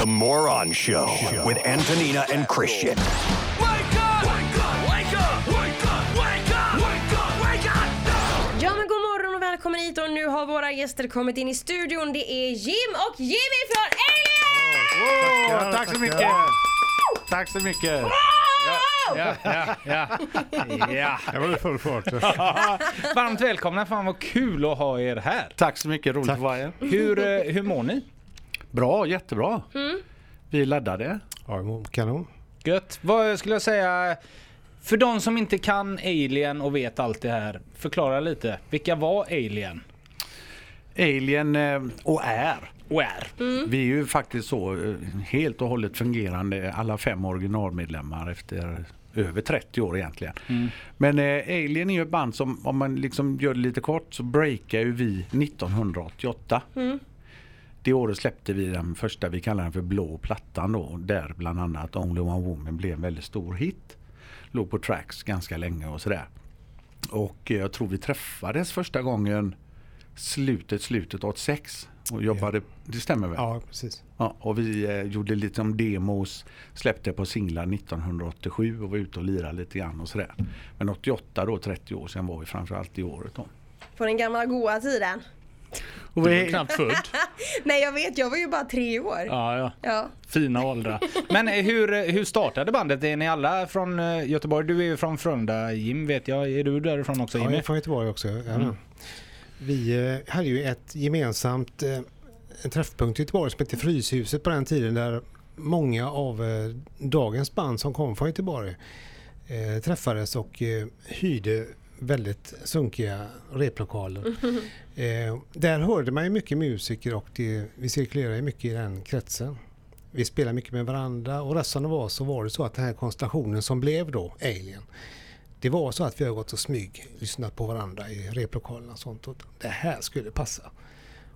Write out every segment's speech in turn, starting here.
The Moron Show with Antonina and Christian. Wake up! Wake up! Wake up! Wake up! Wake up! Wake up! Wake up! Ja men god morgon och välkommen hit och nu har våra gäster kommit in i studion. Det är Jim och Jimmy från Alien! Ja, tack så mycket! Tack så mycket! Ja, ja, ja. ja. Det var det full fart. Varmt välkomna, fan vad kul att ha er här. Tack så mycket, roligt att vara här. Hur, eh, hur mår ni? Bra, jättebra. Vi är laddade. Ja, kanon. Gött. Vad skulle jag säga? För de som inte kan Alien och vet allt det här, förklara lite. Vilka var Alien Alien eh, och är. och är? Vi är ju faktiskt så eh, helt och hållet fungerande alla fem originalmedlemmar efter över 30 år egentligen. Men eh, Alien är ju ett band som om man liksom gör det lite kort så breakar ju vi 1988. Det året släppte vi den första, vi kallar den för blå plattan då, där bland annat Only One Woman blev en väldigt stor hit. Låg på tracks ganska länge och sådär. Och jag tror vi träffades första gången slutet, slutet 86 och jobbade, det stämmer väl? Ja, precis. Ja, och vi eh, gjorde lite om demos, släppte på singlar 1987 och var ute och lirade lite grann och sådär. Men 88 då, 30 år sedan var vi framförallt i året då. På den gamla goa tiden. Och Du vi, var knappt född. Nej jag vet, jag var ju bara tre år. Ja, ja. Ja. Fina åldrar. Men eh, hur, eh, hur startade bandet? Är ni alla från eh, Göteborg? Du är ju från Frölunda, Jim vet jag. Är du därifrån också Ja, jag Jimmy? är från Göteborg också. Ja. Vi eh, hade ju ett gemensamt en träffpunkt i Göteborg som hette Fryshuset på den tiden där många av dagens band som kom från Göteborg träffades och hyrde väldigt sunkiga replokaler. Eh, där hörde man ju mycket musiker och det, vi cirkulerade mycket i den kretsen. Vi spelade mycket med varandra och resten av oss så var det så att den här konstellationen som blev då Alien det var så att vi har gått och smyg lyssnat på varandra i replokalerna och sånt och det här skulle passa.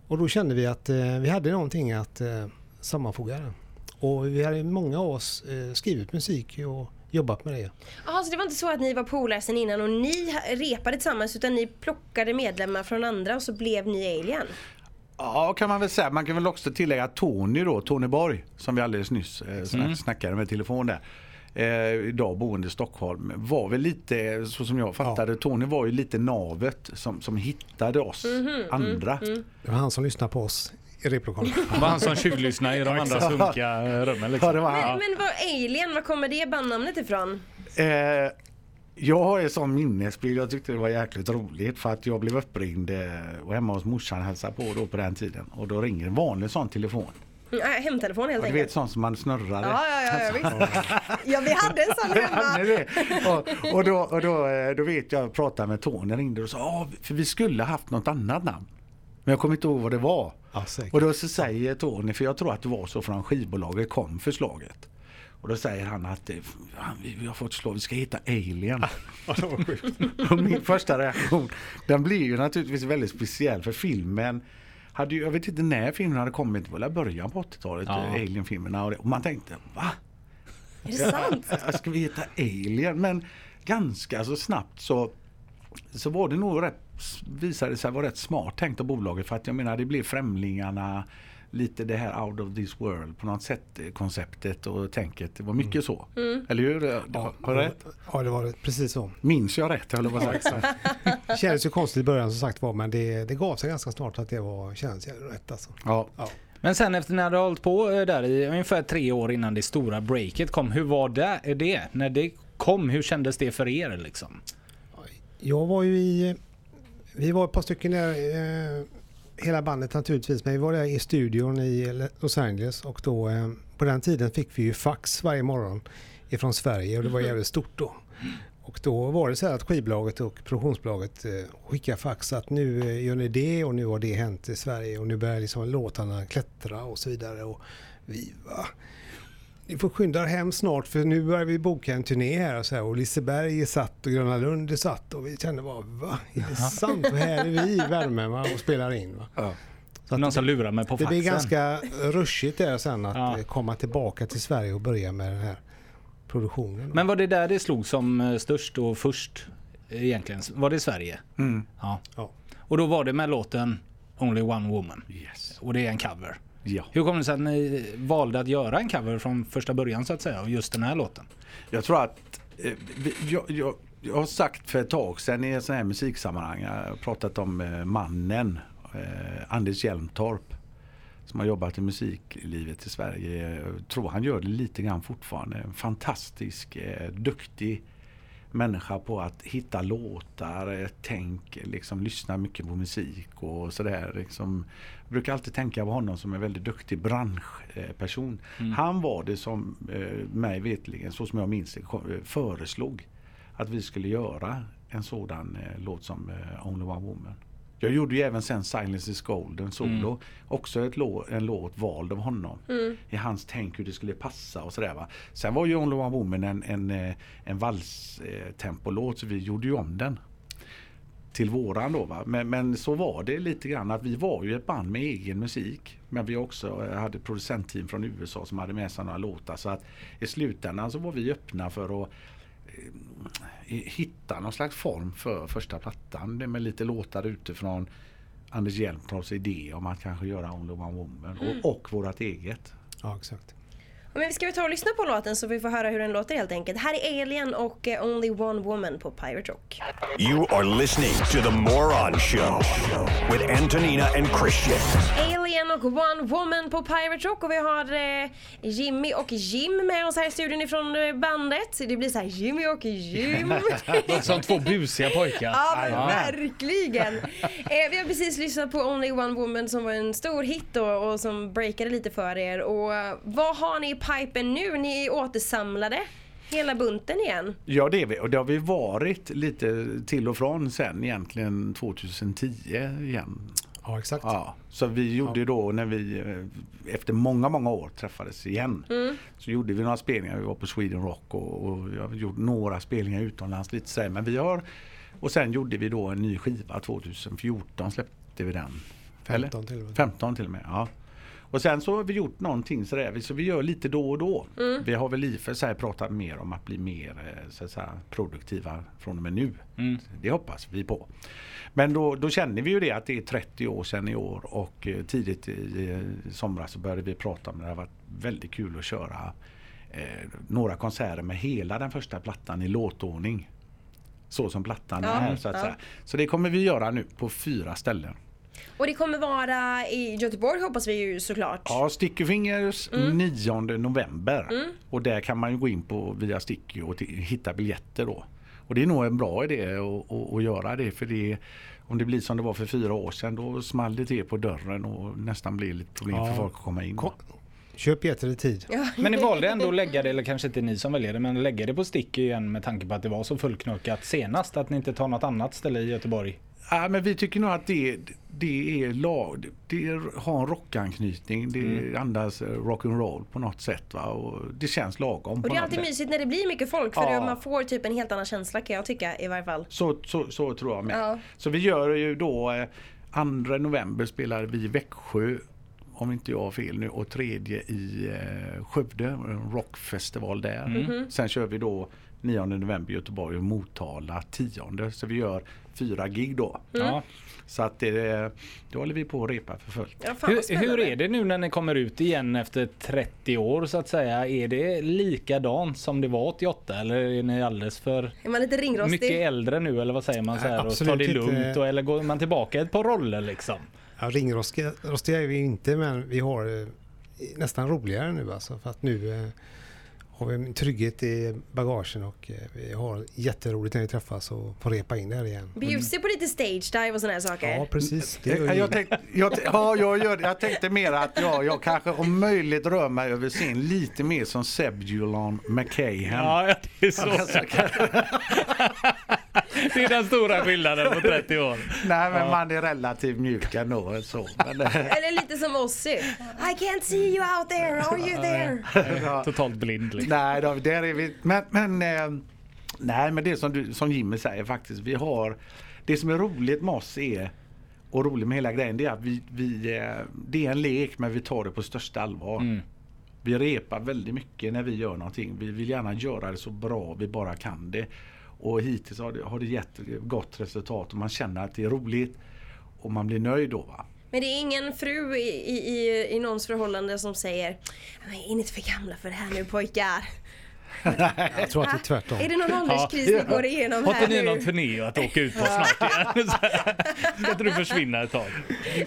Och då kände vi att eh, vi hade någonting att eh, sammanfoga. Och vi hade många av oss eh, skrivit musik och jobbat med det. Jaha, så det var inte så att ni var polare sen innan och ni repade tillsammans utan ni plockade medlemmar från andra och så blev ni Alien? ja kan man väl säga, man kan väl också tillägga att Tony då, Tony Borg, som vi alldeles nyss eh, snack, snackade med telefon där. Eh, idag boende i Stockholm var väl lite så som jag fattade Tony var ju lite navet som, som hittade oss andra. Det var han som lyssnade på oss i replokalen. Det var han som tjuvlyssnade i de andra sunkiga rummen Ja, liksom. det var Men, han. men vad Alien, var kommer det bandnamnet ifrån? Eh, jag har en sån minnesbild. Jag tyckte det var jäkligt roligt för att jag blev uppringd eh, och hemma hos morsan hälsade på då på den tiden. Och då ringer en vanlig sån telefon. Mm, äh, hemtelefon helt Och du enkelt. vet sån som man snurrade. Ja, ja, ja, ja, visst. ja, vi hade en sån hemma. och, och, då, och då, eh, då vet jag, jag pratade med Tony ringde och sa "Ja, för vi skulle haft något annat namn. Men jag kommer inte ihåg vad det var. Ja. Och då så säger Tony, för jag tror att det var så från skivbolaget kom förslaget. Och då säger han att eh, "Fan, vi, vi har fått förslag, vi ska heta Alien. och min första reaktion, den blir ju naturligtvis väldigt speciell för filmen hade ju, jag vet inte när filmen hade kommit, det början på 80-talet, Ja. Alien-filmerna. Och, och man tänkte, va? Är det sant? Ska vi heta Alien? Men ganska så snabbt så, så var det nog rätt, visade sig vara rätt smart tänkt av bolaget. För att jag menar det blev Främlingarna, lite det här out of this world på något sätt eh, konceptet och tänket. Det var mycket så. Eller hur? Det- Har jag rätt? Ja, det var det. precis så. Minns jag rätt? Att säga. Det kändes ju konstigt i början som sagt var men det, det gav sig ganska snart att det var, kändes rätt alltså. Ja. Men sen efter när du har hållit på eh, där i ungefär tre år innan det stora breaket kom, hur var det? det? När det kom, hur kändes det för er liksom? Jag var ju i... Vi var ett par stycken där, eh, hela bandet naturligtvis, men vi var där i studion i Los Angeles och då eh, på den tiden fick vi ju fax varje morgon ifrån Sverige och det var jävligt stort då. Och då var det så här att skivbolaget och produktionsbolaget eh, skickade fax att nu eh, gör ni det och nu har det hänt i Sverige och nu börjar liksom låtarna klättra och så vidare. Och vi va? Ni får skynda er hem snart för nu börjar vi boka en turné här och så här, och Liseberg är satt och Gröna Lund är satt och vi kände bara va? Är det sant? Och här är vi i värmen va? och spelar in. Va? Ja. Så att Någon det, som lurar mig på det faxen? blir ganska rushigt där sen att Ja. komma tillbaka till Sverige och börja med den här produktionen. Men var det där det slog som eh, störst och först egentligen? Var det Sverige? Mm. Ja. Ja. Och då var det med låten Only One Woman. Yes. Och det är en cover. Ja. Hur kom det sig att ni valde att göra en cover från första början så att säga, av just den här låten? Jag tror att eh, jag, jag, jag har sagt för ett tag sedan i sån här musiksammanhang, jag har pratat om eh, mannen eh, Anders Hjelmtorp som har jobbat i musiklivet i Sverige. Jag tror han gör det lite grann fortfarande. En fantastisk, eh, duktig människa på att hitta låtar, eh, tänk, liksom lyssna mycket på musik och sådär. Liksom, jag brukar alltid tänka på honom som en väldigt duktig branschperson. Han var det som eh, mig vetligen, så som jag minns det, eh, föreslog att vi skulle göra en sådan låt som Only One Woman. Jag gjorde ju även sen Silence is Golden solo. Också ett lå- en låt vald av honom. I hans tänk hur det skulle passa och sådär va. Sen var ju Only One Woman en, en, eh, en valstempolåt så vi gjorde ju om den. Till våran då va. Men, men så var det lite grann att vi var ju ett band med egen musik. Men vi också eh, hade producentteam från USA som hade med sig några låtar. Så att i slutändan så var vi öppna för att eh, hitta någon slags form för första plattan. Det Med lite låtar utifrån Anders Hjelmtorps idé om att kanske göra Only One Woman och, och vårat eget. Ja, exakt. Men vi ska vi ta och lyssna på låten så vi får höra hur den låter helt enkelt. Här är Alien och eh, Only One Woman på Pirate Rock. You are listening to The Moron Show with Antonina and Christian. Alien och One Woman på Pirate Rock och vi har eh, Jimmy och Jim med oss här i studion ifrån eh, bandet. Det blir så här Jimmy och Jim. Som två busiga pojkar. Ja, men verkligen. Eh, vi har precis lyssnat på Only One Woman som var en stor hit då, och som breakade lite för er. Och eh, vad har ni i pipen nu? Ni är återsamlade hela bunten igen. Ja det är vi och det har vi varit lite till och från sen egentligen 2010 igen. Ja, exakt. Ja, så vi gjorde då när vi eh, efter många, många år träffades igen. Så gjorde vi några spelningar. Vi var på Sweden Rock och, och jag har gjort några spelningar utomlands lite sådär. Men vi har och sen gjorde vi då en ny skiva 2014 släppte vi den. 15 till och med. 15 till och med, ja. Och sen så har vi gjort någonting sådär, så vi gör lite då och då. Vi har väl i för sig pratat mer om att bli mer eh, så att säga, produktiva från och med nu. Det hoppas vi på. Men då, då känner vi ju det att det är 30 år sedan i år och eh, tidigt i eh, somras så började vi prata om det. Det har varit väldigt kul att köra eh, några konserter med hela den första plattan i låtordning. Så som plattan Ja, är så att ja. säga. Så det kommer vi göra nu på fyra ställen. Och det kommer vara i Göteborg hoppas vi ju såklart. Ja, Sticky Fingers Mm. 9 november. Och där kan man ju gå in på via Sticky och hitta biljetter då. Och det är nog en bra idé att, att, att göra det för det om det blir som det var för fyra år sedan då small det till på dörren och nästan blir lite problem Ja. för folk att komma in. Kom. Köp biljetter i tid. Men ni valde ändå att lägga det, eller kanske inte ni som väljer det, men lägga det på Sticky igen med tanke på att det var så fullknökat senast. Att ni inte tar något annat ställe i Göteborg. Ja, men vi tycker nog att det, det är lag, det är, har en rockanknytning. Det Mm. andas eh, rock'n'roll på något sätt. Va? Och det känns lagom. Och på det är alltid sätt. mysigt när det blir mycket folk för Ja. man får typ en helt annan känsla kan jag tycka i varje fall. Så, så, så tror jag med. Ja. Så vi gör ju då eh, 2 november spelar vi i Växjö om inte jag har fel nu och tredje i eh, Skövde, en rockfestival där. Mhm. Sen kör vi då 9 november i Göteborg och Motala 10 så vi gör fyra gig då. Ja. Så att det, det håller vi på att repa för fullt. Ja, Hur, hur är det nu när ni kommer ut igen efter 30 år så att säga? Är det likadant som det var 88 eller är ni alldeles för Är man lite ringrostig? mycket äldre nu eller vad säger man så här, och tar det lugnt och, eller går man tillbaka ett par roller liksom? Ja, ringrostiga rostiga är vi inte men vi har eh, nästan roligare nu alltså. För att nu eh, har vi en trygghet i bagagen och eh, vi har jätteroligt när vi träffas och får repa in det här igen. Bjussig på lite stage dive och såna här saker. Ja precis. Det gör Jag, tänkte, jag, ja, jag, gör, jag tänkte mer att jag, jag kanske om möjligt rör mig över scen lite mer som Sebulon McCahan. Ja, det är så. det är den stora skillnaden på 30 år. Nej men man är relativt mjuk ändå. Så. Men, Eller lite som Ozzy. I can't see you out there, are you there? Totalt blind liksom. nej, då, där är vi. Men, men, eh, nej, men det som, du, som Jimmy säger faktiskt. Vi har, det som är roligt med oss är och roligt med hela grejen det är att vi, vi, eh, det är en lek men vi tar det på största allvar. Mm. Vi repar väldigt mycket när vi gör någonting. Vi vill gärna göra det så bra vi bara kan det. Och hittills har det, har det gett gott resultat och man känner att det är roligt och man blir nöjd då. Va? Men det är ingen fru i, i, i, i någons förhållande som säger "Men Är ni inte för gamla för det här nu pojkar? Jag tror att det är tvärtom. Är det någon ålderskris ni går igenom Har här inte ni nu? någon turné att åka ut på snart igen? Ska inte du försvinna ett tag?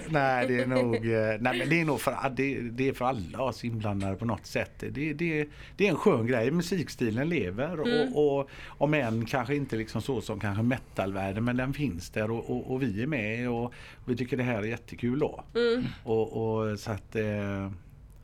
Nej, det är nog, eh, nej, men det är nog för, det, det är för alla oss inblandade på något sätt. Det, det, det är en skön grej. Musikstilen lever och, och om än kanske inte liksom så som kanske metalvärlden men den finns där och, och, och vi är med och vi tycker det här är jättekul då. Och, och så att eh,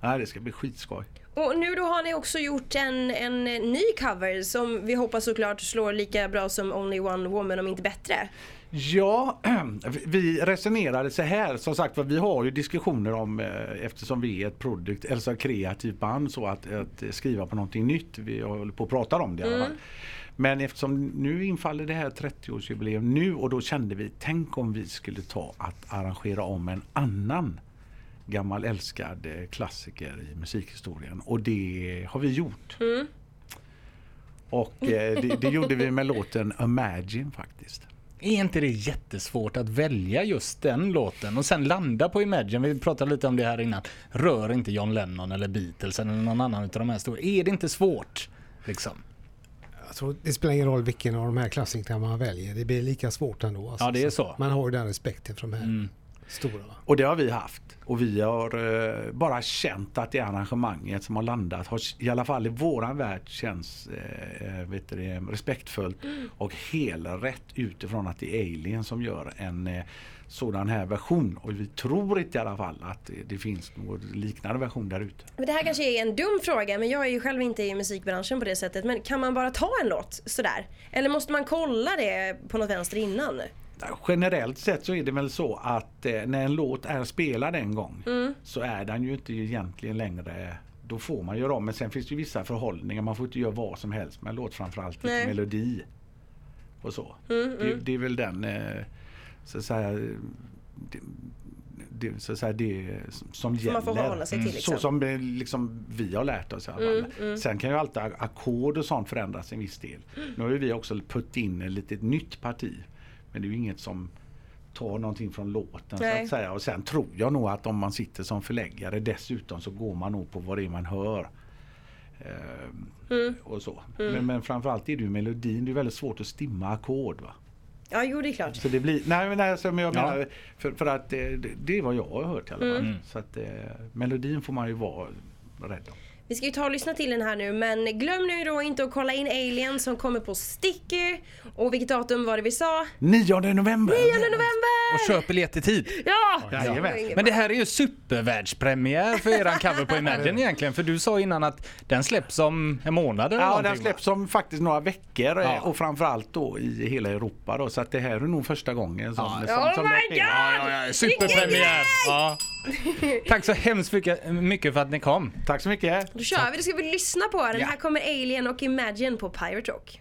nej, det ska bli skitskoj. Och nu då har ni också gjort en, en ny cover som vi hoppas såklart slår lika bra som Only One Woman om inte bättre. Ja, vi resonerade så här. Som sagt vi har ju diskussioner om eh, eftersom vi är ett produkt, ett kreativt band så att, att skriva på någonting nytt. Vi håller på att prata om det i alla fall. Men eftersom nu infaller det här 30-årsjubileum nu och då kände vi, tänk om vi skulle ta att arrangera om en annan gammal älskad eh, klassiker i musikhistorien och det har vi gjort. Och eh, det, det gjorde vi med låten Imagine faktiskt. Är inte det jättesvårt att välja just den låten och sen landa på Imagine? Vi pratade lite om det här innan. Rör inte John Lennon eller Beatles eller någon annan av de här stora. Är det inte svårt? Liksom? Jag tror det spelar ingen roll vilken av de här klassikerna man väljer. Det blir lika svårt ändå. alltså. Ja, det är så. Man har ju den respekten för de här stora. Och det har vi haft. Och vi har eh, bara känt att det arrangemanget som har landat har i alla fall i våran värld känns eh, eh, vet du, respektfullt och helrätt utifrån att det är Alien som gör en eh, sådan här version. Och vi tror inte i alla fall att det, det finns någon liknande version där ute. Men det här kanske är en dum fråga men jag är ju själv inte i musikbranschen på det sättet. Men kan man bara ta en låt sådär? Eller måste man kolla det på något vänster innan? Generellt sett så är det väl så att eh, när en låt är spelad en gång så är den ju inte egentligen längre då får man göra om men sen finns det ju vissa förhållningar. Man får inte göra vad som helst med en låt framförallt lite Nej. melodi. Och så. Det, det är väl den eh, så att säga det, det, så att säga, det som gäller. man får förhålla sig till, liksom. Så som eh, liksom, vi har lärt oss alla fall. Sen kan ju alltid ackord och sånt förändras en viss del. Nu har ju vi också putt in ett litet nytt parti. Men det är ju inget som tar någonting från låten så Nej. att säga. Och sen tror jag nog att om man sitter som förläggare dessutom så går man nog på vad det är man hör. Ehm, Och så. Men, men framförallt är det ju melodin. Det är väldigt svårt att stimma ackord. Va? Ja, jo det är klart. Så det blir, nej men alltså, men jag Ja. menar, för, för att eh, det, det är vad jag har hört i alla fall. Så att eh, melodin får man ju vara rädd om. Vi ska ju ta och lyssna till den här nu men glöm nu då inte att kolla in Alien som kommer på Sticky. Och vilket datum var det vi sa? 9 november! 9 november! Och köp biljett i tid. Ja! Jajamän. Men det här är ju supervärldspremiär för eran cover på Imagine egentligen. För du sa innan att den släpps om en månad eller Ja, någonting, den släpps om faktiskt några veckor eh, Ja. och framförallt då i hela Europa då. Så att det här är nog första gången som, som, Oh som my det sker. god! Ja, ja, superpremiär! Ja. Tack så hemskt mycket, mycket för att ni kom. Tack så mycket! Då kör vi, då ska vi lyssna på den. Här kommer Alien och Imagine på Pirate Rock.